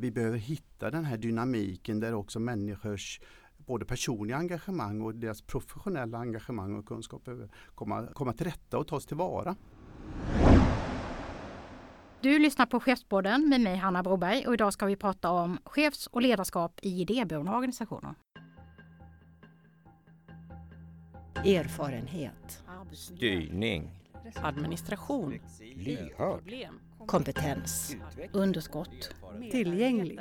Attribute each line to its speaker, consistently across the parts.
Speaker 1: Vi behöver hitta den här dynamiken där också människors både personliga engagemang och deras professionella engagemang och kunskap behöver komma, komma till rätta och tas tillvara.
Speaker 2: Du lyssnar på Chefspodden med mig Hanna Broberg och idag ska vi prata om chefs och ledarskap i idéburna organisationer.
Speaker 3: Erfarenhet.
Speaker 4: Styrning.
Speaker 5: Administration.
Speaker 4: Lyhörd.
Speaker 3: Kompetens.
Speaker 2: Underskott.
Speaker 5: Tillgänglig.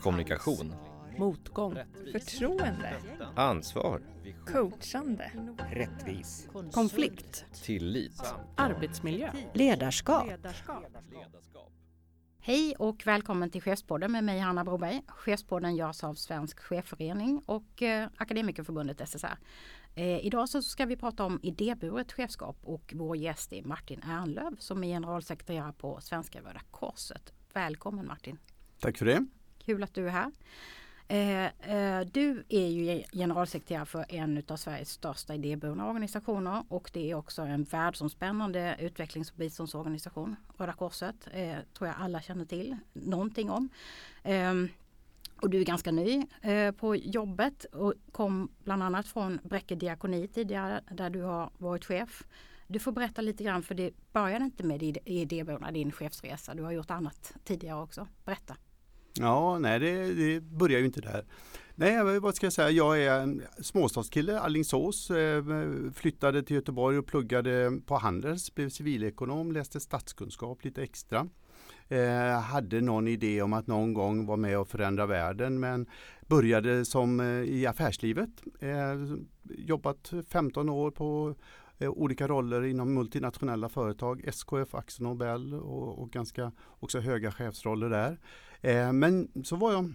Speaker 4: Kommunikation.
Speaker 5: Motgång.
Speaker 6: Förtroende.
Speaker 4: Ansvar.
Speaker 6: Coachande.
Speaker 4: Rättvis.
Speaker 5: Konflikt.
Speaker 4: Tillit.
Speaker 5: Arbetsmiljö.
Speaker 3: Ledarskap.
Speaker 2: Hej och välkommen till Chefspodden med mig Hanna Broberg. Chefspodden görs av Svensk Chefförening och eh, Akademikerförbundet SSR. Eh, idag så ska vi prata om idéburet chefskap och vår gäst är Martin Ernlöv som är generalsekreterare på Svenska Röda Korset. Välkommen Martin!
Speaker 1: Tack för det!
Speaker 2: Kul att du är här. Eh, eh, du är ju generalsekreterare för en av Sveriges största idéburna organisationer och det är också en världsomspännande utvecklings och biståndsorganisation. Röda Korset eh, tror jag alla känner till någonting om. Och du är ganska ny eh, på jobbet och kom bland annat från Bräcke diakoni tidigare där du har varit chef. Du får berätta lite grann för det började inte med idéburna, din chefsresa. Du har gjort annat tidigare också. Berätta!
Speaker 1: Ja, nej det, det börjar ju inte där. Nej, vad ska jag säga? Jag är en småstadskille, Allingsås. Eh, flyttade till Göteborg och pluggade på Handels, blev civilekonom, läste statskunskap lite extra. Eh, hade någon idé om att någon gång vara med och förändra världen men började som eh, i affärslivet. Eh, jobbat 15 år på eh, olika roller inom multinationella företag, SKF, Axel Nobel och, och ganska också höga chefsroller där. Eh, men så var jag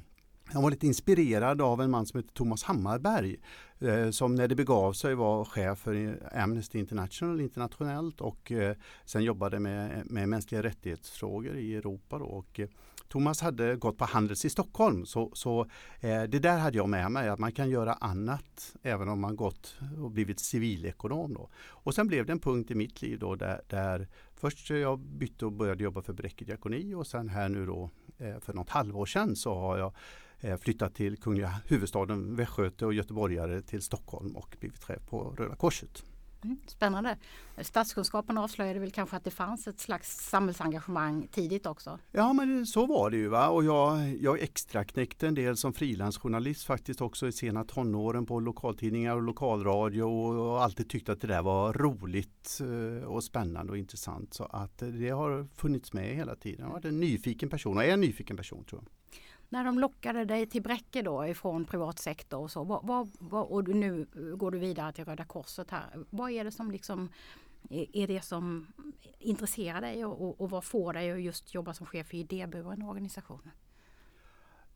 Speaker 1: han var lite inspirerad av en man som heter Thomas Hammarberg eh, som när det begav sig var chef för Amnesty International internationellt och eh, sen jobbade med, med mänskliga rättighetsfrågor i Europa. Då. Och, eh, Thomas hade gått på Handels i Stockholm så, så eh, det där hade jag med mig att man kan göra annat även om man gått och blivit civilekonom. Då. Och sen blev det en punkt i mitt liv då där, där först jag bytte och började jobba för Bräcke diakoni och sen här nu då eh, för något halvår sedan så har jag flyttat till kungliga huvudstaden Västgöte och göteborgare till Stockholm och blivit chef på Röda Korset.
Speaker 2: Mm, spännande. Statskunskapen avslöjade väl kanske att det fanns ett slags samhällsengagemang tidigt också?
Speaker 1: Ja men så var det ju. Va? Och jag, jag extra knäckte en del som frilansjournalist faktiskt också i sena tonåren på lokaltidningar och lokalradio och, och alltid tyckt att det där var roligt eh, och spännande och intressant. Så att det har funnits med hela tiden. Jag har varit en nyfiken person och är en nyfiken person tror jag
Speaker 2: när de lockade dig till Bräcke då ifrån privat sektor och så, vad, vad, vad, och nu går du vidare till Röda Korset här. Vad är det som liksom är det som intresserar dig och, och, och vad får dig att just jobba som chef i idéburen organisation?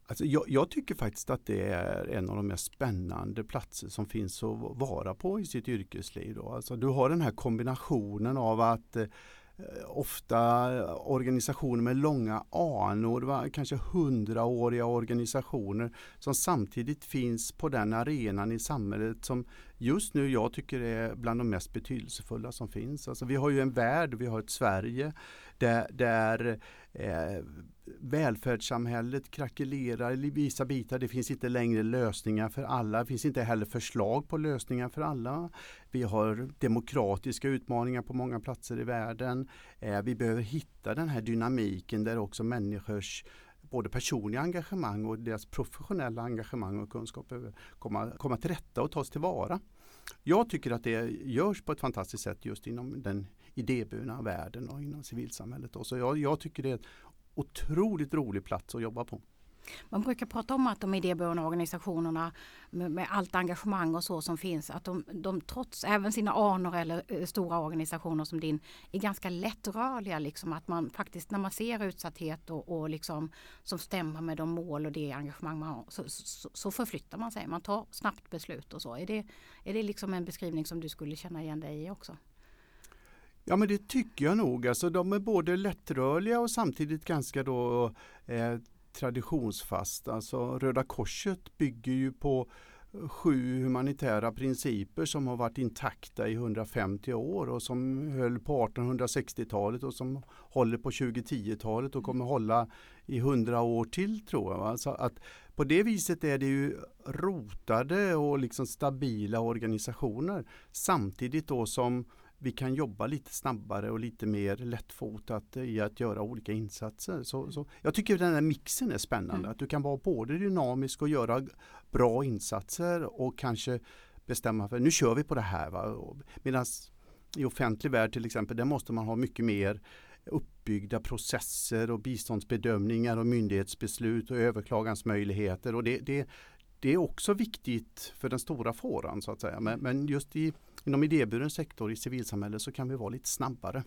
Speaker 1: Alltså jag, jag, tycker faktiskt att det är en av de mest spännande platser som finns att vara på i sitt yrkesliv. Då. Alltså du har den här kombinationen av att Eh, Eh, ofta eh, organisationer med långa anor, kanske hundraåriga organisationer som samtidigt finns på den arenan i samhället som just nu jag tycker är bland de mest betydelsefulla som finns. Alltså vi har ju en värld, vi har ett Sverige där, där eh, välfärdssamhället krackelerar i vissa bitar. Det finns inte längre lösningar för alla. Det finns inte heller förslag på lösningar för alla. Vi har demokratiska utmaningar på många platser i världen. Eh, vi behöver hitta den här dynamiken där också människors både personliga engagemang och deras professionella engagemang och kunskap behöver komma, komma till rätta och tas tillvara. Jag tycker att det görs på ett fantastiskt sätt just inom den idéburna världen och inom civilsamhället. Så jag, jag tycker det är en otroligt rolig plats att jobba på.
Speaker 2: Man brukar prata om att de idéburna organisationerna med, med, allt engagemang och så som finns, att de, de trots även sina anor eller eh, stora organisationer som din är ganska lättrörliga. Liksom, att man faktiskt när man ser utsatthet och, och liksom, som stämmer med de mål och det engagemang man har så, så, så, förflyttar man sig. Man tar snabbt beslut och så. Är det, är det liksom en beskrivning som du skulle känna igen dig i också?
Speaker 1: Ja men det tycker jag nog. Alltså, de är både lättrörliga och samtidigt ganska då, eh, traditionsfast. Alltså Röda Korset bygger ju på eh, sju humanitära principer som har varit intakta i 150 år och som höll på 1860-talet och som håller på 2010-talet och kommer hålla i 100 år till tror jag. Alltså att på det viset är det ju rotade och liksom stabila organisationer samtidigt då som vi kan jobba lite snabbare och lite mer lättfotat i att göra olika insatser. Så, så jag tycker den här mixen är spännande.
Speaker 2: Mm.
Speaker 1: Att du kan vara både dynamisk och göra bra insatser och kanske bestämma för nu kör vi på det här. Medan i offentlig värld till exempel, där måste man ha mycket mer uppbyggda processer och biståndsbedömningar och myndighetsbeslut och överklagansmöjligheter. Och det, det, det är också viktigt för den stora fåran så att säga. Men, men just i, inom idéburen sektor i civilsamhället så kan vi vara lite snabbare.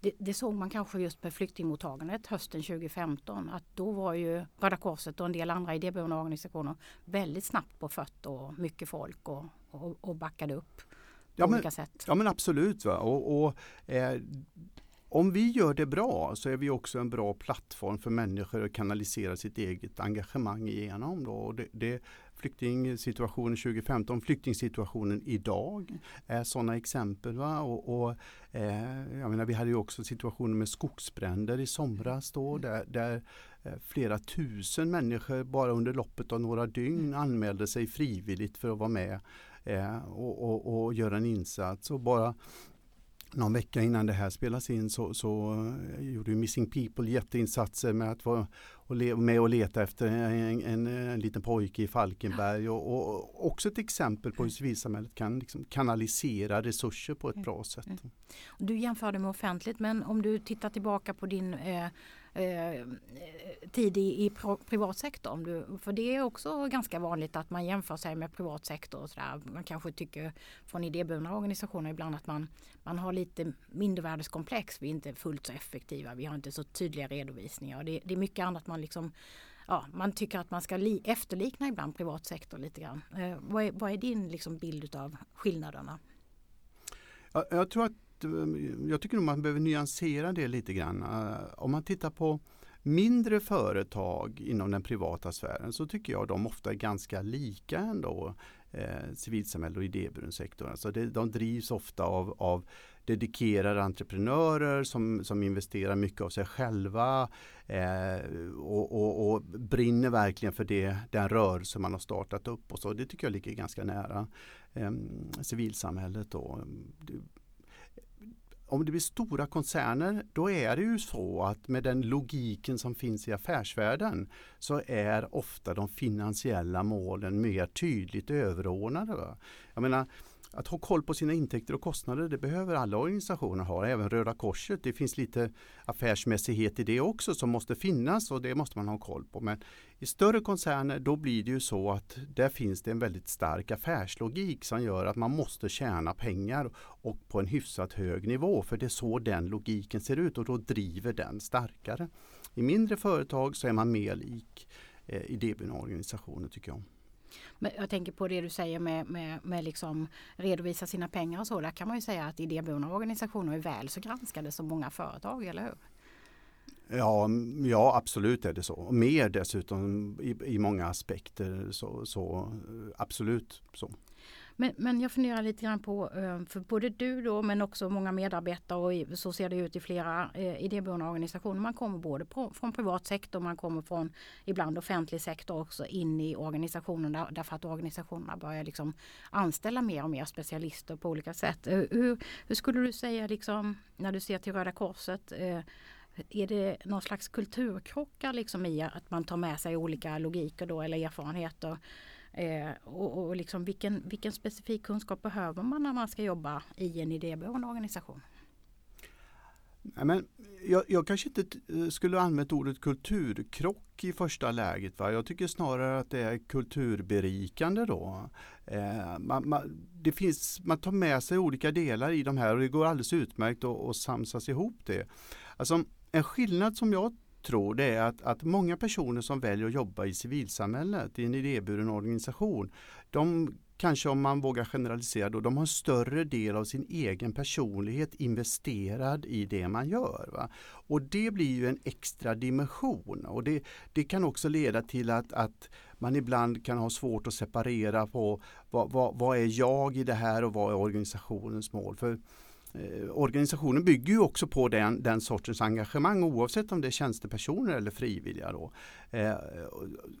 Speaker 2: Det, det såg man kanske just med flyktingmottagandet hösten 2015 att då var ju Röda Korset och en del andra idéburna organisationer väldigt snabbt på fötter och mycket folk och, och, och backade upp på
Speaker 1: Ja, men-
Speaker 2: olika sätt.
Speaker 1: Ja men absolut. Va? Och, och, eh, om vi gör det bra så är vi också en bra plattform för människor att kanalisera sitt eget engagemang igenom. Då. Och det, det, flyktingsituationen 2015, flyktingsituationen idag är sådana exempel. Va? Och, och, eh, jag menar, vi hade ju också situationen med skogsbränder i somras då, där, där eh, flera tusen människor bara under loppet av några dygn anmälde sig frivilligt för att vara med eh, och, och, och göra en insats. Och bara någon vecka innan det här spelas in så, så eh, gjorde Missing People jätteinsatser med att vara och le, med och leta efter en, en, en liten pojke i Falkenberg. Och, och också ett exempel på hur civilsamhället kan liksom kanalisera resurser på ett bra sätt.
Speaker 2: Du jämförde med offentligt men om du tittar tillbaka på din eh, eh, tid i, i pro, privat sektor. Om du, för det är också ganska vanligt att man jämför sig med privat sektor. Och så där. Man kanske tycker från idéburna organisationer ibland att man, man har lite mindervärdeskomplex. Vi är inte fullt så effektiva. Vi har inte så tydliga redovisningar. Det, det är mycket annat man liksom Ja, man tycker att man ska li, efterlikna ibland privat sektor lite grann. Eh, vad, är, vad är din liksom bild av skillnaderna?
Speaker 1: Jag, jag tror att Eh, jag tycker nog man behöver nyansera det lite grann. Eh, om man tittar på mindre företag inom den privata sfären så tycker jag de ofta är ganska lika ändå eh, civilsamhälle och idéburen sektor. Alltså det, de drivs ofta av, av dedikerade entreprenörer som, som investerar mycket av sig själva eh, och, och, och brinner verkligen för det, den rörelse man har startat upp. Och så. Det tycker jag ligger ganska nära eh, civilsamhället. Då. Om det blir stora koncerner då är det ju så att med den logiken som finns i affärsvärlden så är ofta de finansiella målen mer tydligt överordnade. Va? Jag menar, att ha koll på sina intäkter och kostnader det behöver alla organisationer ha, även Röda Korset. Det finns lite affärsmässighet i det också som måste finnas och det måste man ha koll på. Men i större koncerner då blir det ju så att där finns det en väldigt stark affärslogik som gör att man måste tjäna pengar och på en hyfsat hög nivå för det är så den logiken ser ut och då driver den starkare. I mindre företag så är man mer lik eh, idéburna organisationer tycker jag.
Speaker 2: Men jag tänker på det du säger med, med, med liksom redovisa sina pengar och så. Där kan man ju säga att idéburna organisationer är väl så granskade som många företag, eller hur?
Speaker 1: Ja, ja absolut är det så. Mer dessutom i, i många aspekter. Så, så eh, absolut så.
Speaker 2: Men, men jag funderar lite grann på, eh, för både du då men också många medarbetare och så ser det ut i flera eh, idéburna organisationer. Man kommer både på, från privat sektor, man kommer från ibland offentlig sektor också in i organisationerna därför att organisationerna börjar liksom anställa mer och mer specialister på olika sätt. Eh, hur, hur skulle du säga liksom, när du ser till Röda Korset är det någon slags kulturkrockar liksom i att man tar med sig olika logiker då eller erfarenheter? Eh, och och liksom vilken, vilken specifik kunskap behöver man när man ska jobba i en idéburen organisation?
Speaker 1: Nej, men jag, jag kanske inte eh, skulle använt ordet kulturkrock i första läget. Va? Jag tycker snarare att det är kulturberikande då. Eh, man, man, det finns, man tar med sig olika delar i de här och det går alldeles utmärkt att, att samsas ihop det. Alltså, en skillnad som jag tror det är att, att många personer som väljer att jobba i civilsamhället i en idéburen organisation de kanske om man vågar generalisera då, de har en större del av sin egen personlighet investerad i det man gör. Va? Och det blir ju en extra dimension och det, det kan också leda till att, att man ibland kan ha svårt att separera på vad, vad, vad är jag i det här och vad är organisationens mål. För eh, Organisationen bygger ju också på den, den sortens engagemang oavsett om det är tjänstepersoner eller frivilliga. Då. Eh,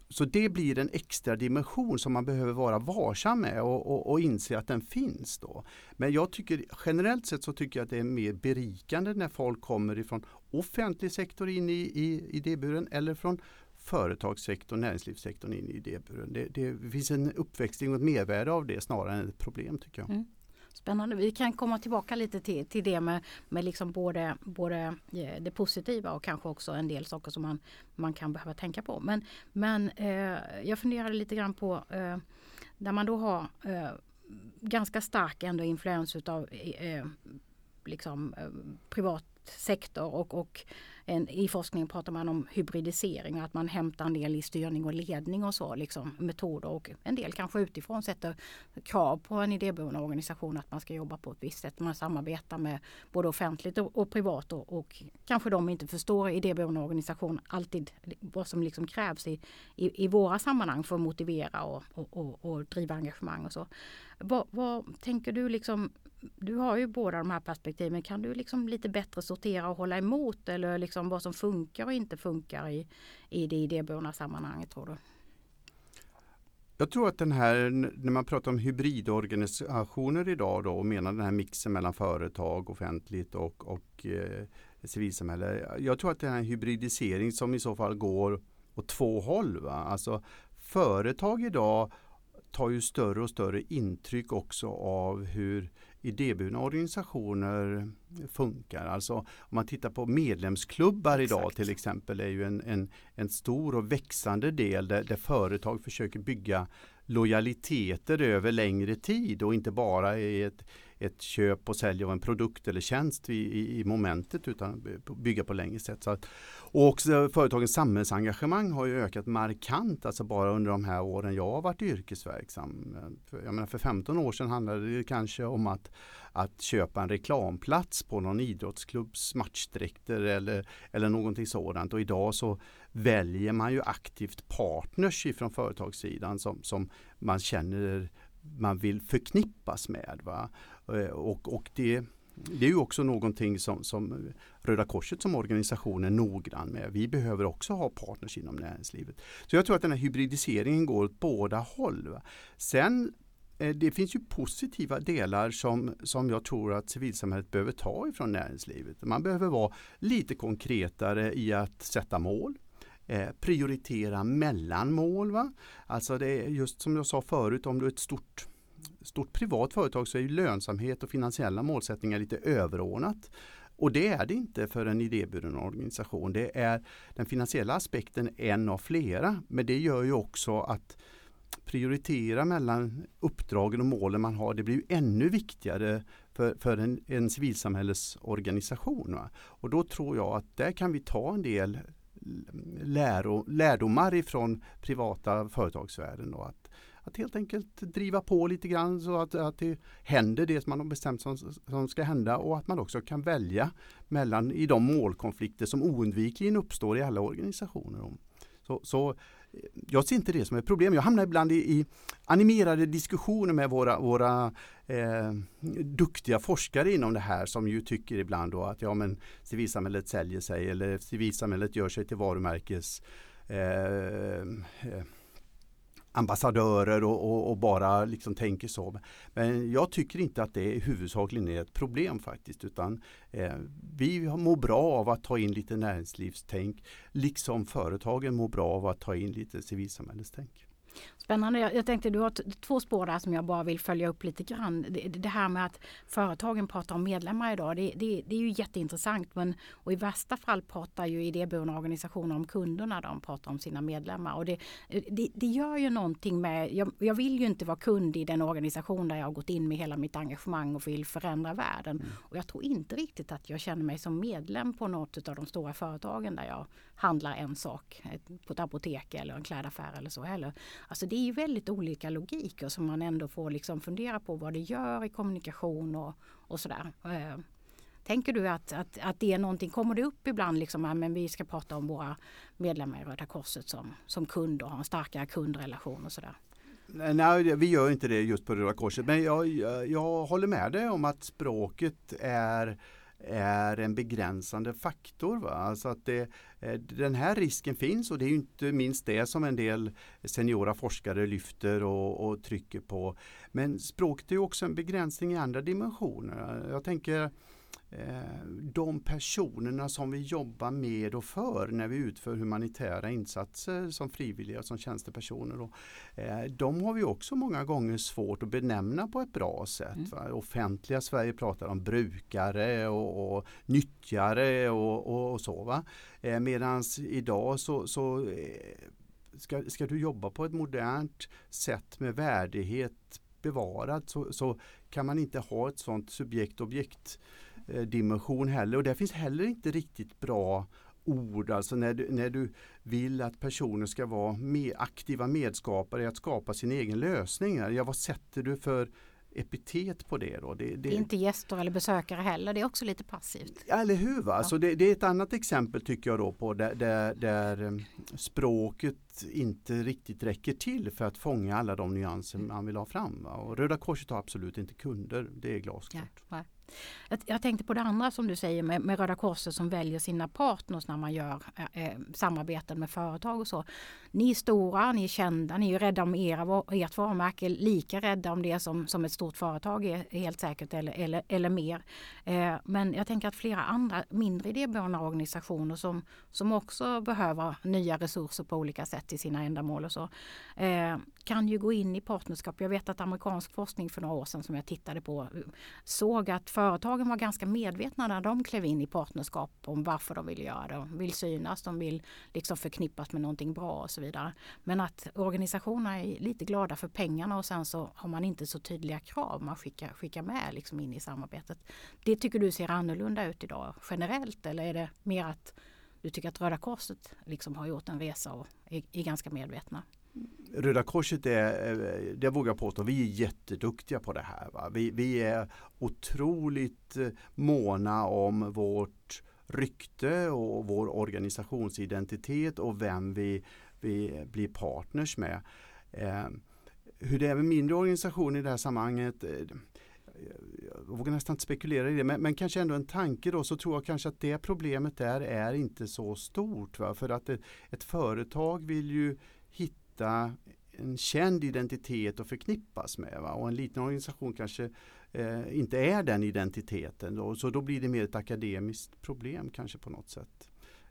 Speaker 1: så det blir en extra dimension som man behöver vara varsam med och, och, och inse att den finns. Då. Men jag tycker generellt sett så tycker jag att det är mer berikande när folk kommer ifrån offentlig sektor in i, i idéburen eller från företagssektorn, näringslivssektorn in i idéburen. Det, det finns en uppväxling och ett mervärde av det snarare än ett problem tycker jag.
Speaker 2: Mm. Spännande. Vi kan komma tillbaka lite till, till det med, med liksom både, både eh, det positiva och kanske också en del saker som man, man kan behöva tänka på. Men, men eh, jag funderade lite grann på eh, där man då har eh, ganska stark ändå influens utav eh, eh liksom, eh, privat sektor och, och en, i forskningen pratar man om hybridisering och att man hämtar en del i styrning och ledning och så, liksom metoder och en del kanske utifrån sätter krav på en idéburen organisation att man ska jobba på ett visst sätt. Man samarbetar med både offentligt och, och privat och, och, kanske de inte förstår idéburen organisation alltid vad som liksom krävs i, i, i våra sammanhang för att motivera och, och, och driva engagemang och så. Vad, vad tänker du liksom du har ju båda de här perspektiven. Kan du liksom lite bättre sortera och hålla emot eller liksom vad som funkar och inte funkar i, i det idéburna sammanhanget tror du?
Speaker 1: Jag tror att den här, när man pratar om hybridorganisationer idag då och menar den här mixen mellan företag, offentligt och, och eh, civilsamhälle. Jag tror att det är en hybridisering som i så fall går åt två håll. Va? Alltså företag idag tar ju större och större intryck också av hur idéburna organisationer funkar. Alltså om man tittar på medlemsklubbar Exakt. idag till exempel är ju en, en, en stor och växande del där, där företag försöker bygga lojaliteter över längre tid och inte bara i ett, ett köp och sälj av en produkt eller tjänst i, i, i momentet utan bygga på längre sätt. Så att, och också företagens samhällsengagemang har ju ökat markant, alltså bara under de här åren jag har varit yrkesverksam. Jag menar för 15 år sedan handlade det kanske om att, att köpa en reklamplats på någon idrottsklubbs matchdräkter eller, eller någonting sådant och idag så väljer man ju aktivt partners ifrån företagssidan som, som man känner man vill förknippas med. Va? Eh, och, och det, det är ju också någonting som, som Röda Korset som organisation är noggrann med. Vi behöver också ha partners inom näringslivet. Så jag tror att den här hybridiseringen går åt båda håll. Va? Sen eh, det finns ju positiva delar som, som jag tror att civilsamhället behöver ta ifrån näringslivet. Man behöver vara lite konkretare i att sätta mål. Eh, prioritera mellan mål. Va? Alltså det är just som jag sa förut, om du är ett stort stort privat företag så är ju lönsamhet och finansiella målsättningar lite överordnat. Och det är det inte för en idéburen organisation. Det är den finansiella aspekten en av flera. Men det gör ju också att prioritera mellan uppdragen och målen man har, det blir ju ännu viktigare för, för en, en civilsamhällesorganisation. Va? Och då tror jag att där kan vi ta en del läro, lärdomar ifrån privata företagsvärlden. Då, att att helt enkelt driva på lite grann så att, att det händer det som man har bestämt som, som ska hända och att man också kan välja mellan i de målkonflikter som oundvikligen uppstår i alla organisationer. Så, så eh, jag ser inte det som ett problem. Jag hamnar ibland i, i animerade diskussioner med våra, våra eh, duktiga forskare inom det här som ju tycker ibland då att ja, men civilsamhället säljer sig eller civilsamhället gör sig till varumärkes eh, eh ambassadörer och, och, och, bara liksom tänker så. Men jag tycker inte att det huvudsakligen är ett problem faktiskt utan eh, vi mår bra av att ta in lite näringslivstänk liksom företagen mår bra av att ta in lite civilsamhällestänk.
Speaker 2: Spännande. Jag, jag tänkte du har två spår där som jag bara vill följa upp lite grann. Det, det här med att företagen pratar om medlemmar idag. Det, det, det, är ju jätteintressant. Men, och i värsta fall pratar ju idéburna organisationer om kunderna. De pratar om sina medlemmar. Och det, det, det gör ju någonting med... Jag, jag, vill ju inte vara kund i den organisation där jag har gått in med hela mitt engagemang och vill förändra världen. Mm. Och jag tror inte riktigt att jag känner mig som medlem på något av de stora företagen där jag handlar en sak på ett apotek eller en klädaffär eller så heller. Alltså det är ju väldigt olika logiker som man ändå får liksom fundera på vad det gör i kommunikation och, och sådär. Eh, tänker du att, att, att det är någonting, kommer det upp ibland liksom, ja, men vi ska prata om våra medlemmar i Röda Korset som, som och ha en starkare kundrelation och sådär?
Speaker 1: Nej, vi gör inte det just på Röda Korset. Men jag, jag, jag håller med dig om att språket är är en begränsande faktor. Va? Alltså att det, eh, den här risken finns och det är inte minst det som en del seniora forskare lyfter och, och trycker på. Men språket är också en begränsning i andra dimensioner. Jag tänker de personerna som vi jobbar med och för när vi utför humanitära insatser som frivilliga, som tjänstepersoner. Och, eh, de har vi också många gånger svårt att benämna på ett bra sätt. Mm. Offentliga Sverige pratar om brukare och, och nyttjare och, och, och så. Va? Eh, Medan idag så, så ska, ska du jobba på ett modernt sätt med värdighet bevarad så, så kan man inte ha ett sånt subjekt-objekt Eh, dimension heller och det finns heller inte riktigt bra ord, alltså när du, när du vill att personer ska vara med, aktiva medskapare i att skapa sin egen lösning. Ja, vad sätter du för epitet på det då?
Speaker 2: Det, det, inte gäster eller besökare heller, det är också lite passivt.
Speaker 1: Eller hur? Va? Ja. Så det, det, är ett annat exempel tycker jag då på där, där, där, eh, språket inte riktigt räcker till för att fånga alla de nyanser man vill ha fram. Va? Och Röda Korset har absolut inte kunder, det är glasklart. Ja,
Speaker 2: jag, jag, tänkte på det andra som du säger med, med Röda Korset som väljer sina partners när man gör eh, eh, samarbeten med företag och så. Ni är stora, ni är kända, ni är rädda om era, ert varumärke, lika rädda om det som, som ett stort företag är helt säkert eller, eller, eller mer. Eh, men jag tänker att flera andra mindre idéburna organisationer som, som också behöver nya resurser på olika sätt till sina ändamål och så eh, kan ju gå in i partnerskap. Jag vet att amerikansk forskning för några år sedan som jag tittade på eh, såg att företagen var ganska medvetna när de klev in i partnerskap om varför de vill göra det. De vill synas, de vill liksom förknippas med någonting bra och så vidare. Men att organisationerna är lite glada för pengarna och sen så har man inte så tydliga krav man skickar, skickar med liksom in i samarbetet. Det tycker du ser annorlunda ut idag generellt eller är det mer att du tycker att Röda Korset liksom har gjort en resa och är, är ganska medvetna?
Speaker 1: Röda Korset är, eh, det vågar jag påstå, vi är jätteduktiga på det här. Va? Vi, vi är otroligt eh, måna om vårt rykte och vår organisationsidentitet och vem vi, vi blir partners med. Eh, hur det är med mindre organisationer i det här sammanhanget eh, jag vågar nästan inte spekulera i det, men, men, kanske ändå en tanke då så tror jag kanske att det problemet där är inte så stort. Va? För att ett, ett företag vill ju hitta en känd identitet att förknippas med. Va? Och en liten organisation kanske eh, inte är den identiteten. Då, så då blir det mer ett akademiskt problem kanske på något sätt.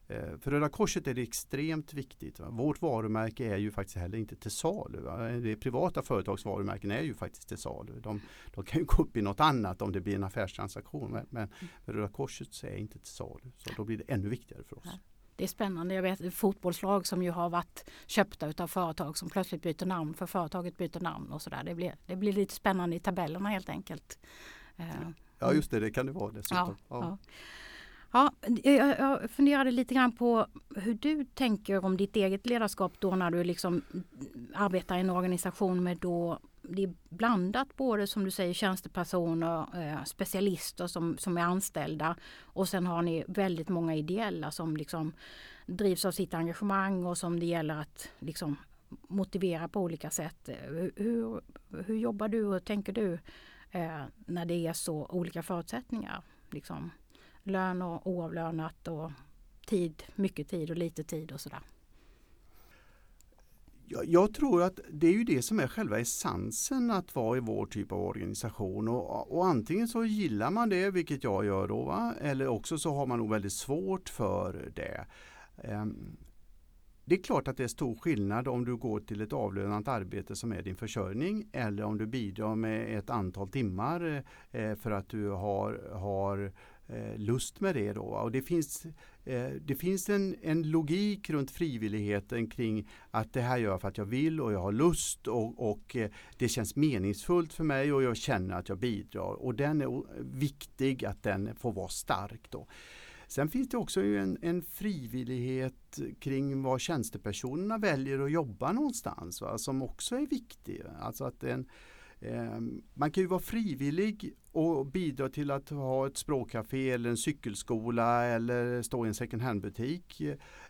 Speaker 1: Eh, för Röda Korset är det extremt viktigt. Va? Vårt varumärke är ju faktiskt heller inte till salu. Va? Det privata företags varumärken är ju faktiskt till salu. De, de, kan ju gå upp i något annat om det blir en affärstransaktion. Men, men Röda Korset är inte till salu. Så då blir det ännu viktigare för oss.
Speaker 2: Det är spännande. Jag vet fotbollslag som ju har varit köpta av företag som plötsligt byter namn för företaget byter namn och sådär. Det blir, det blir lite spännande i tabellerna helt enkelt.
Speaker 1: Eh, ja just det, det kan det vara dessutom.
Speaker 2: Ja, ja. Ja, jag, jag funderade lite grann på hur du tänker om ditt eget ledarskap då när du liksom arbetar i en organisation med då det är blandat både som du säger tjänstepersoner, eh, specialister som, som är anställda och sen har ni väldigt många ideella som liksom drivs av sitt engagemang och som det gäller att liksom motivera på olika sätt. Eh, hur, hur jobbar du och tänker du eh, när det är så olika förutsättningar? Liksom lön och oavlönat och tid, mycket tid och lite tid och sådär.
Speaker 1: Jag, jag, tror att det är ju det som är själva essensen att vara i vår typ av organisation och, och antingen så gillar man det, vilket jag gör då, va? eller också så har man nog väldigt svårt för det. Um, det är klart att det är stor skillnad om du går till ett avlönat arbete som är din försörjning eller om du bidrar med ett antal timmar eh, för att du har, har Eh, lust med det. Då. Och det finns, eh, det finns en, en logik runt frivilligheten kring att det här gör jag för att jag vill och jag har lust och, och eh, det känns meningsfullt för mig och jag känner att jag bidrar. Och den är viktig att den får vara stark. Då. Sen finns det också en, en frivillighet kring var tjänstepersonerna väljer att jobba någonstans va, som också är viktig. Alltså att en, Ehm, man kan ju vara frivillig och bidra till att ha ett språkcafé eller en cykelskola eller stå i en second hand-butik.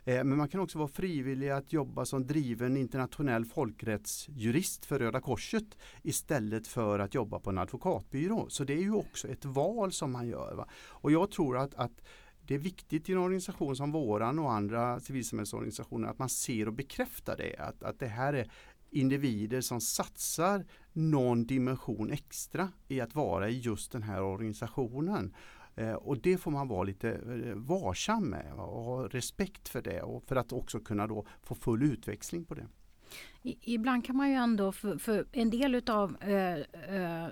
Speaker 1: Ehm, men man kan också vara frivillig att jobba som driven internationell folkrättsjurist för Röda Korset istället för att jobba på en advokatbyrå. Så det är ju också ett val som man gör. Va? Och jag tror att, att det är viktigt i en organisation som våran och andra civilsamhällsorganisationer att man ser och bekräftar det. Att, att det här är individer som satsar någon dimension extra i att vara i just den här organisationen. Eh, och det får man vara lite eh, varsam med och ha respekt för det och för att också kunna då få full utväxling på det.
Speaker 2: Ibland kan man ju ändå, för, för en del utav eh, eh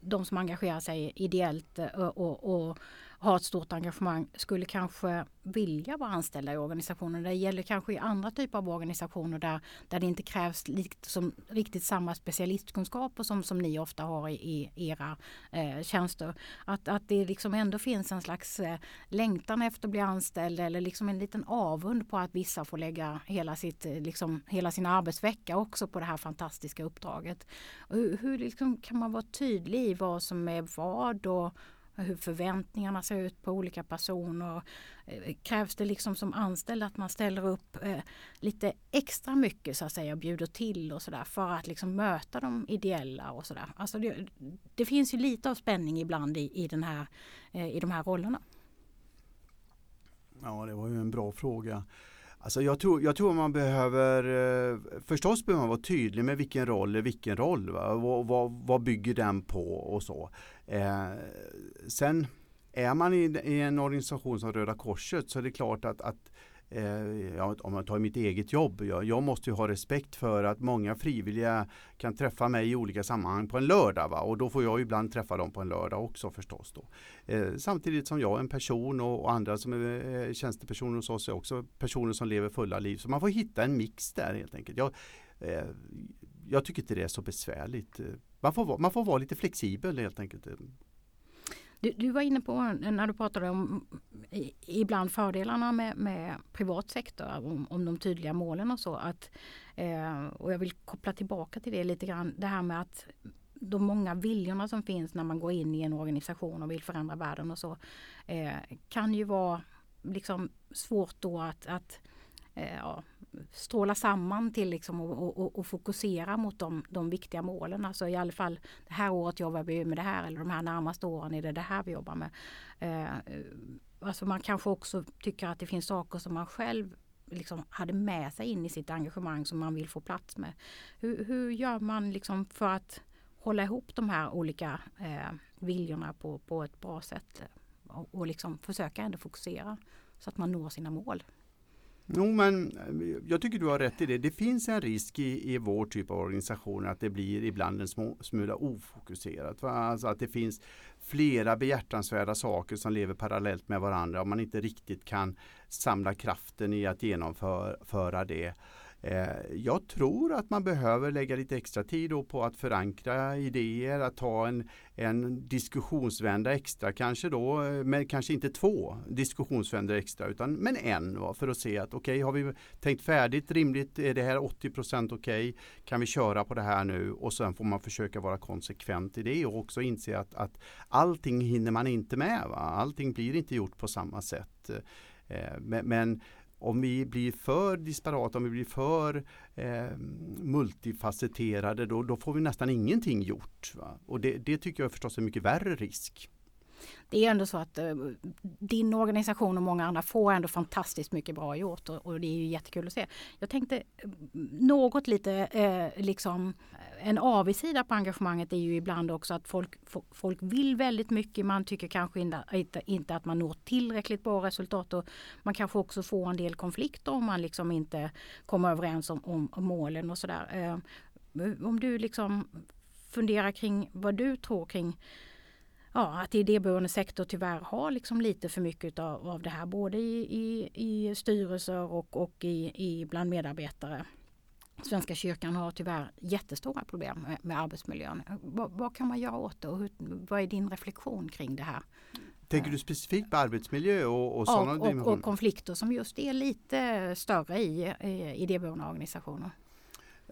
Speaker 2: de som engagerar sig ideellt och, och, och har ett stort engagemang skulle kanske vilja vara anställda i organisationer. Det gäller kanske i andra typer av organisationer där, där det inte krävs liksom, riktigt samma specialistkunskaper som, som ni ofta har i, i era eh, tjänster. Att, att det liksom ändå finns en slags eh, längtan efter att bli anställd eller liksom en liten avund på att vissa får lägga hela, sitt, eh, liksom, hela sin arbetsvecka också på det här fantastiska uppdraget. hur hur liksom kan man vara tydlig i vad som är vad och hur förväntningarna ser ut på olika personer. Eh, krävs det liksom som anställd att man ställer upp eh, lite extra mycket så att säga och bjuder till och sådär för att liksom möta de ideella och sådär. Alltså det, det, finns ju lite av spänning ibland i, i, den här, eh, i de här rollerna.
Speaker 1: Ja, det var ju en bra fråga. Alltså jag, tror, jag tror man behöver, eh, förstås behöver man vara tydlig med vilken roll är vilken roll. Va? Vad, vad, vad bygger den på och så. Eh, sen är man i, i, en organisation som Röda Korset så är det klart att, att Eh, ja, om jag tar mitt eget jobb, jag, jag, måste ju ha respekt för att många frivilliga kan träffa mig i olika sammanhang på en lördag va? och då får jag ibland träffa dem på en lördag också förstås. Då. Eh, samtidigt som jag är en person och, och andra som är eh, tjänstepersoner hos oss är också personer som lever fulla liv. Så man får hitta en mix där helt enkelt. Jag, eh, jag tycker inte det är så besvärligt. Man får, man får vara lite flexibel helt enkelt.
Speaker 2: Du, du, var inne på när du pratade om ibland fördelarna med, med privat sektor, om, om, de tydliga målen och så. Att, eh, och jag vill koppla tillbaka till det lite grann. Det här med att de många viljorna som finns när man går in i en organisation och vill förändra världen och så eh, kan ju vara liksom svårt då att, att eh, ja, stråla samman till liksom och, och, och, fokusera mot de, de viktiga målen. Alltså i alla fall det här året jobbar vi med det här eller de här närmaste åren är det det här vi jobbar med. Eh, alltså man kanske också tycker att det finns saker som man själv liksom hade med sig in i sitt engagemang som man vill få plats med. Hur, hur gör man liksom för att hålla ihop de här olika eh, viljorna på, på ett bra sätt och, och liksom försöka ändå fokusera så att man når sina mål?
Speaker 1: Jo, men eh, jag tycker du har rätt i det. Det finns en risk i, i vår typ av organisationer att det blir ibland en små, smula ofokuserat. Va? Alltså att det finns flera behjärtansvärda saker som lever parallellt med varandra och man inte riktigt kan samla kraften i att genomföra det. Eh, jag tror att man behöver lägga lite extra tid på att förankra idéer, att ta en, en diskussionsvända extra kanske då, eh, men kanske inte två diskussionsvändor extra utan men en va, för att se att okej, okay, har vi tänkt färdigt rimligt, är det här 80 procent okej, okay, kan vi köra på det här nu och sen får man försöka vara konsekvent i det och också inse att, att allting hinner man inte med. Va? Allting blir inte gjort på samma sätt. Eh, men, men om vi blir för disparata, om vi blir för eh, multifacetterade, då, då, får vi nästan ingenting gjort. Va? Och det, det tycker jag förstås är en mycket värre risk
Speaker 2: det är ändå så att eh, din organisation och många andra får ändå fantastiskt mycket bra gjort och, och det är ju jättekul att se. Jag tänkte eh, något lite eh, liksom en avigsida på engagemanget är ju ibland också att folk, folk vill väldigt mycket. Man tycker kanske inte, inte att man når tillräckligt bra resultat och man kanske också får en del konflikter om man liksom inte kommer överens om, om, om målen och sådär. Eh, om du liksom funderar kring vad du tror kring ja, att idéburen sektor tyvärr har liksom lite för mycket av, av det här både i, i, i styrelser och, och i, i bland medarbetare. Svenska kyrkan har tyvärr jättestora problem med, med arbetsmiljön. Vad, vad, kan man göra åt det och hur, vad är din reflektion kring det här?
Speaker 1: Tänker du specifikt på arbetsmiljö och, och
Speaker 2: sådana och, och, och konflikter som just är lite större i, i idéburna organisationer?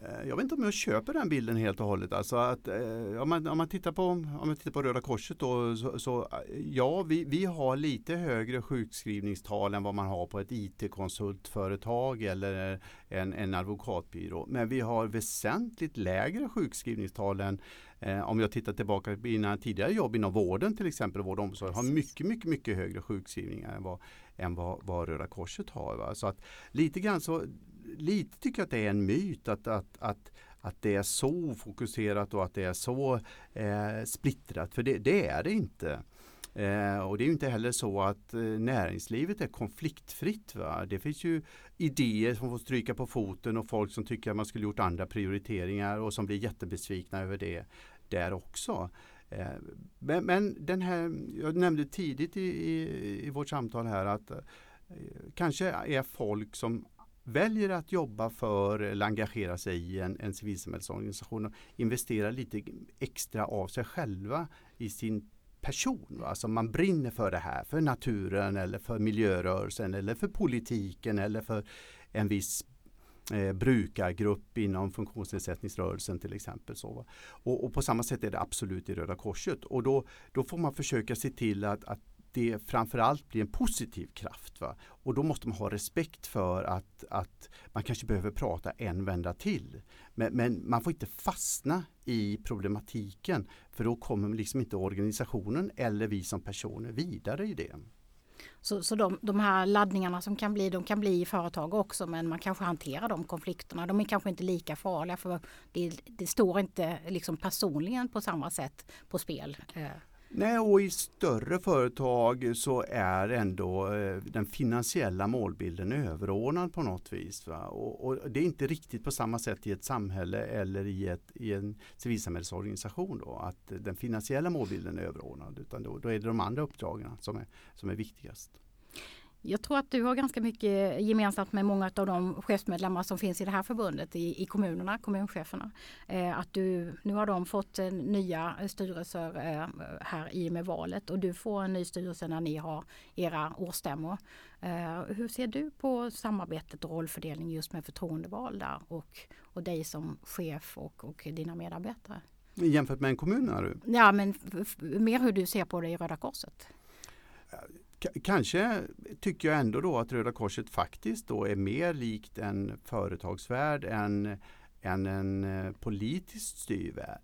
Speaker 1: Eh, Jag vet inte om jag köper den bilden helt och hållet. Alltså att, eh, om, man, om, man tittar på, om man tittar på Röda Korset då, så, så eh, ja, vi, vi har lite högre sjukskrivningstal än vad man har på ett IT-konsultföretag eller en, en advokatbyrå. Men vi har väsentligt lägre sjukskrivningstal än eh, om jag tittar tillbaka på mina tidigare jobb inom vården till exempel, vård och omsorg, har mycket, mycket, mycket högre sjukskrivningar än vad, än vad, vad Röda Korset har. Va? Så att lite grann så lite tycker jag att det är en myt att, att, att, att det är så fokuserat och att det är så eh, splittrat. För det, det är det inte. Eh, och det är ju inte heller så att eh, näringslivet är konfliktfritt. Va? Det finns ju idéer som får stryka på foten och folk som tycker att man skulle gjort andra prioriteringar och som blir jättebesvikna över det där också. Eh, men, men den här, jag nämnde tidigt i, i, i vårt samtal här att eh, kanske är folk som väljer att jobba för eller engagera sig i en, en civilsamhällesorganisation och investera lite extra av sig själva i sin person. Va? Alltså man brinner för det här, för naturen eller för miljörörelsen eller för politiken eller för en viss eh, brukargrupp inom funktionsnedsättningsrörelsen till exempel. Så, va? och, och, på samma sätt är det absolut i Röda Korset och då, då får man försöka se till att, att det framförallt blir en positiv kraft. Va? Och då måste man ha respekt för att, att man kanske behöver prata en vända till. Men, men, man får inte fastna i problematiken för då kommer liksom inte organisationen eller vi som personer vidare i det.
Speaker 2: Så, så de, de, här laddningarna som kan bli, de kan bli i företag också men man kanske hanterar de konflikterna. De är kanske inte lika farliga för det, det står inte liksom personligen på samma sätt på spel. Eh,
Speaker 1: Nej, och i större företag så är ändå eh, den finansiella målbilden överordnad på något vis. Och, och, det är inte riktigt på samma sätt i ett samhälle eller i, ett, i en civilsamhällsorganisation då, att den finansiella målbilden är överordnad. Utan då, då är det de andra uppdragen som är, som är viktigast.
Speaker 2: Jag tror att du har ganska mycket gemensamt med många av de chefsmedlemmar som finns i det här förbundet i, i kommunerna, kommuncheferna. Eh, att du, nu har de fått eh, nya styrelser eh, här i och med valet och du får en ny styrelse när ni har era årsstämmor. Eh, hur ser du på samarbetet och rollfördelning just med förtroendevalda och, och dig som chef och, och dina medarbetare?
Speaker 1: Jämfört med en kommun menar du?
Speaker 2: Ja, men mer hur du ser på det i Röda Korset.
Speaker 1: Kanske tycker jag ändå då att Röda Korset faktiskt då är mer likt en företagsvärld än, än en eh, politiskt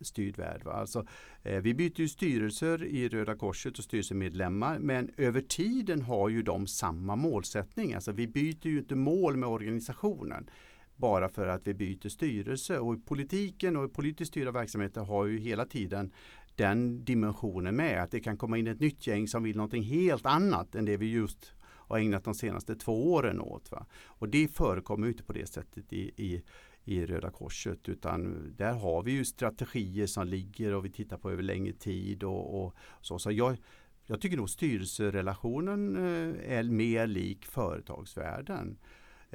Speaker 1: styrd värld. Va? Alltså, eh, vi byter ju styrelser i Röda Korset och styrelsemedlemmar men över tiden har ju de samma målsättning. Alltså, vi byter ju inte mål med organisationen bara för att vi byter styrelse. Och politiken och politiskt styrda verksamheter har ju hela tiden den dimensionen med. Att det kan komma in ett nytt gäng som vill någonting helt annat än det vi just har ägnat de senaste två åren åt. Va? Och det förekommer inte på det sättet i, i, i Röda Korset utan där har vi ju strategier som ligger och vi tittar på över längre tid. Och, och så. så jag, jag tycker nog styrelserelationen eh, är mer lik företagsvärlden.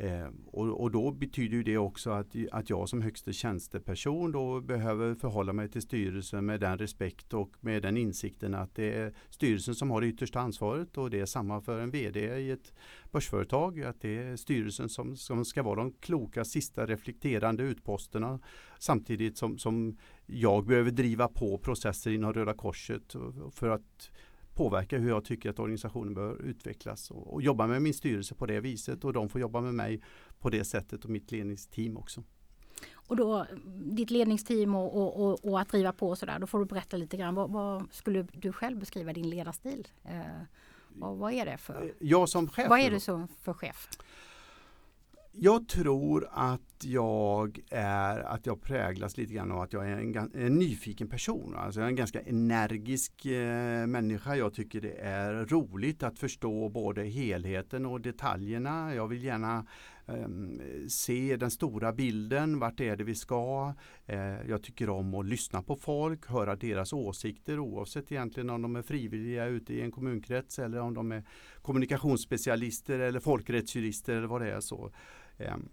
Speaker 1: Eh, och, och, då betyder det också att, att jag som högste tjänsteperson då behöver förhålla mig till styrelsen med den respekt och med den insikten att det är styrelsen som har det yttersta ansvaret och det är samma för en VD i ett börsföretag. Att det är styrelsen som, som ska vara de kloka sista reflekterande utposterna samtidigt som, som jag behöver driva på processer inom Röda Korset för att påverka hur jag tycker att organisationen bör utvecklas och, och, jobba med min styrelse på det viset och de får jobba med mig på det sättet och mitt ledningsteam också.
Speaker 2: Och då ditt ledningsteam och, och, och, och att driva på sådär, då får du berätta lite grann. Vad, vad skulle du själv beskriva din ledarstil? Eh, vad, vad är det för?
Speaker 1: Jag som chef?
Speaker 2: Vad är du som för chef?
Speaker 1: Jag tror att jag är att jag präglas lite grann av att jag är en, en nyfiken person. Alltså jag är en ganska energisk eh, människa. Jag tycker det är roligt att förstå både helheten och detaljerna. Jag vill gärna Ehm, se den stora bilden. Vart är det vi ska? Eh, jag tycker om att lyssna på folk, höra deras åsikter oavsett egentligen om de är frivilliga ute i en kommunkrets eller om de är kommunikationsspecialister eller folkrättsjurister eller vad det är. så. Ehm,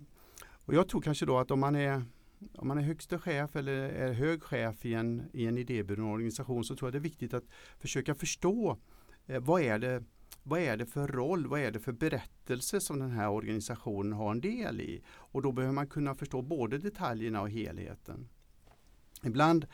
Speaker 1: och jag tror kanske då att om man är om man är högste chef eller är hög chef i en, i en idéburen organisation så tror jag det är viktigt att försöka förstå eh, vad är det vad är det för roll, vad är det för berättelse som den här organisationen har en del i? Och då behöver man kunna förstå både detaljerna och helheten. Ibland,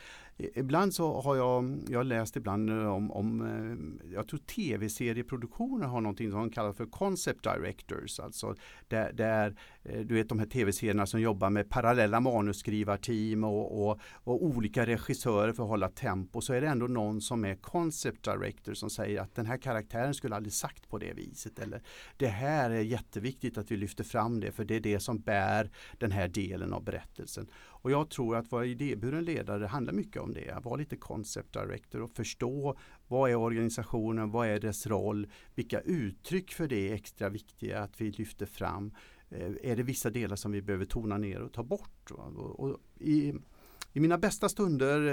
Speaker 1: ibland så har jag, jag har läst ibland eh, om, om eh, jag tror tv-serieproduktioner har någonting som de kallar för concept directors. Alltså där, där eh, du vet de här tv-serierna som jobbar med parallella manusskrivarteam och, och, och, olika regissörer för att hålla tempo. Så är det ändå någon som är concept director som säger att den här karaktären skulle aldrig sagt på det viset. Eller det här är jätteviktigt att vi lyfter fram det för det är det som bär den här delen av berättelsen. Och jag tror att vara idéburen ledare handlar mycket om det. Att vara lite concept director och förstå vad är organisationen, vad är dess roll, vilka uttryck för det är extra viktiga att vi lyfter fram. Eh, är det vissa delar som vi behöver tona ner och ta bort? Och, och i, I mina bästa stunder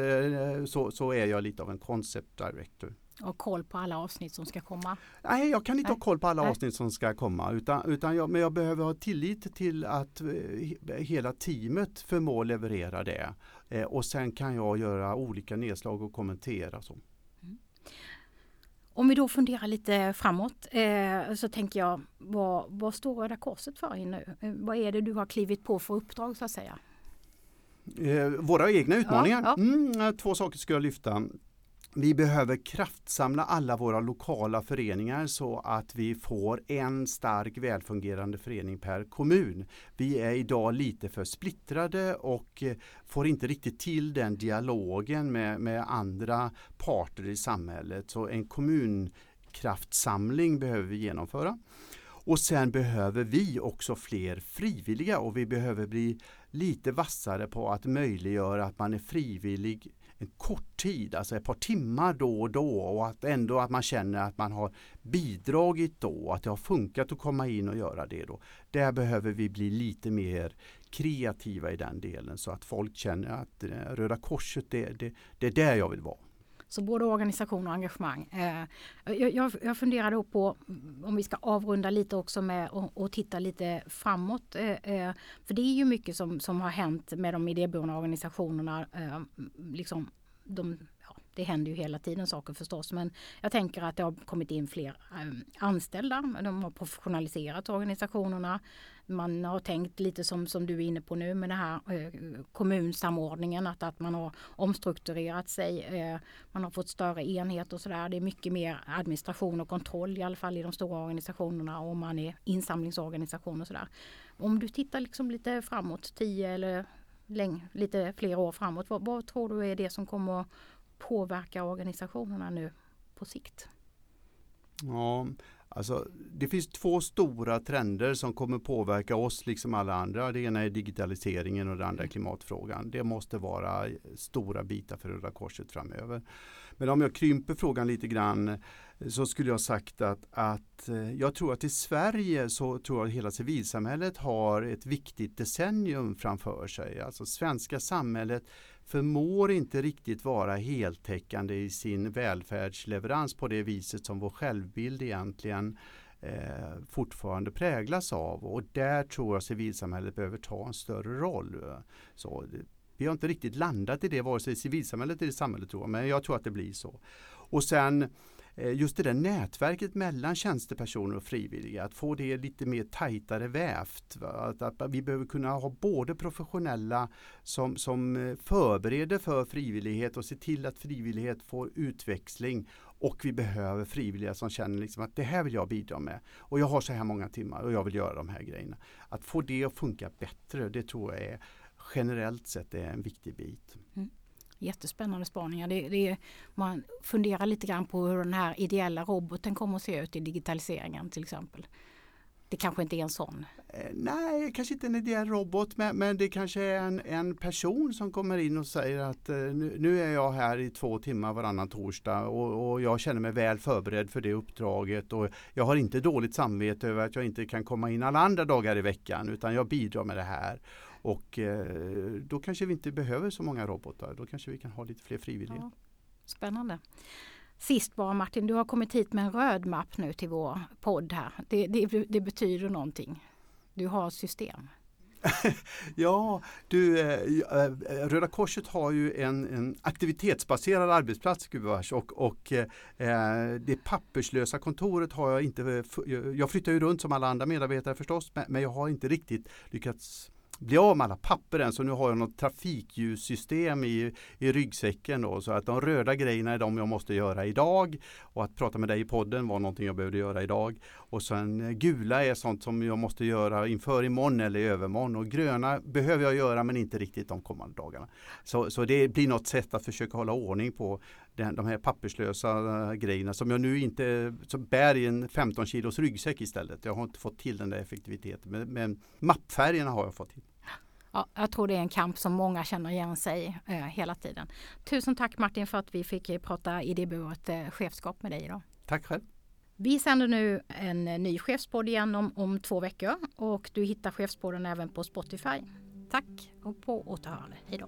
Speaker 1: eh, så, så är jag lite av en concept director
Speaker 2: och koll på alla avsnitt som ska komma?
Speaker 1: Nej, jag kan inte
Speaker 2: Nej.
Speaker 1: ha koll på alla
Speaker 2: Nej.
Speaker 1: avsnitt som ska komma. Utan, utan jag, men jag behöver ha tillit till att eh, he- hela teamet förmår leverera det. Eh, och sen kan jag göra olika nedslag och kommentera. Så.
Speaker 2: Om vi då funderar lite framåt eh, så tänker jag vad, vad står Röda Korset för nu? Vad är det du har klivit på för uppdrag så att säga?
Speaker 1: Eh, våra egna utmaningar.
Speaker 2: ja.
Speaker 1: Mm, eh, två saker ska jag lyfta. Vi behöver kraftsamla alla våra lokala föreningar så att vi får en stark välfungerande förening per kommun. Vi är idag lite för splittrade och får inte riktigt till den dialogen med, med andra parter i samhället. Så en kommunkraftsamling behöver vi genomföra. Och sen behöver vi också fler frivilliga och vi behöver bli lite vassare på att möjliggöra att man är frivillig en kort tid, alltså ett par timmar då och då och att ändå att man känner att man har bidragit då, att det har funkat att komma in och göra det då. Där behöver vi bli lite mer kreativa i den delen så att folk känner att eh, Röda Korset, det, det, det är där jag vill vara.
Speaker 2: Så både organisation och engagemang. Eh, jag, jag, jag funderar då på om vi ska avrunda lite också med och, och titta lite framåt. Eh, eh, för det är ju mycket som, som har hänt med de idéburna organisationerna. Liksom de, det händer ju hela tiden saker förstås men jag tänker att det har kommit in fler ehm, anställda. De har professionaliserat organisationerna. Man har tänkt lite som, som du är inne på nu med den här eh, kommunsamordningen, att, att man har omstrukturerat sig. Eh, man har fått större enhet och sådär. Det är mycket mer administration och kontroll i alla fall i de stora organisationerna Om man är insamlingsorganisation och sådär. Om du tittar liksom lite framåt, tio eller läng- lite fler år framåt, vad, vad tror du är det som kommer att påverka organisationerna nu på sikt?
Speaker 1: Ja, alltså, det finns två stora trender som kommer påverka oss liksom alla andra. Det ena är digitaliseringen och det andra är klimatfrågan. Det måste vara stora bitar för Röda Korset framöver. Men om jag krymper frågan lite grann så skulle jag sagt att, att eh, jag tror att i Sverige så tror jag att hela civilsamhället har ett viktigt decennium framför sig. Alltså svenska samhället förmår inte riktigt vara heltäckande i sin välfärdsleverans på det viset som vår självbild egentligen eh, fortfarande präglas av. Och där tror jag civilsamhället behöver ta en större roll. Så, vi har inte riktigt landat i det, vare sig civilsamhället eller samhället tror jag, men jag tror att det blir så. Och sen Eh, just det där nätverket mellan tjänstepersoner och frivilliga, att få det lite mer tajtare vävt. Att, att vi behöver kunna ha både professionella som, som eh, förbereder för frivillighet och ser till att frivillighet får utväxling och vi behöver frivilliga som känner liksom att det här vill jag bidra med och jag har så här många timmar och jag vill göra de här grejerna. Att få det att funka bättre, det tror jag är generellt sett är en viktig bit. Mm.
Speaker 2: Jättespännande spaningar. Det, det, man funderar lite grann på hur den här ideella roboten kommer att se ut i digitaliseringen till exempel. Det kanske inte är en sån.
Speaker 1: Eh, nej, kanske inte en ideell robot men, men det kanske är en, en person som kommer in och säger att eh, nu, nu är jag här i två timmar varannan torsdag och, och jag känner mig väl förberedd för det uppdraget och jag har inte dåligt samvete över att jag inte kan komma in alla andra dagar i veckan utan jag bidrar med det här. Och eh, då kanske vi inte behöver så många robotar, då kanske vi kan ha lite fler frivilliga.
Speaker 2: Ja, spännande. Sist bara Martin, du har kommit hit med en röd mapp nu till vår podd här. Det, det, det betyder någonting. Du har system.
Speaker 1: Ja, du, eh, eh, Röda Korset har ju en, en aktivitetsbaserad arbetsplats gubevars och, och eh, det papperslösa kontoret har jag inte, jag flyttar ju runt som alla andra medarbetare förstås, men jag har inte riktigt lyckats bli av med alla papper än så nu har jag något trafikljussystem i, i ryggsäcken då, så att de röda grejerna är de jag måste göra idag och att prata med dig i podden var någonting jag behövde göra idag och sen eh, gula är sånt som jag måste göra inför imorgon eller i övermorgon och gröna behöver jag göra men inte riktigt de kommande dagarna. Så, så det blir något sätt att försöka hålla ordning på den, de här papperslösa eh, grejerna som jag nu inte som bär i en 15 kilos ryggsäck istället. Jag har inte fått till den där effektiviteten men, men mappfärgerna har jag fått till.
Speaker 2: Ja, jag tror det är en kamp som många känner igen sig eh, hela tiden. Tusen tack Martin för att vi fick eh, prata idéburet eh, chefskap med dig idag.
Speaker 1: Tack själv.
Speaker 2: Vi sänder nu en eh, ny chefspodd igen om, om två veckor och du hittar chefspodden även på Spotify. Tack och på återhörande. Hej då.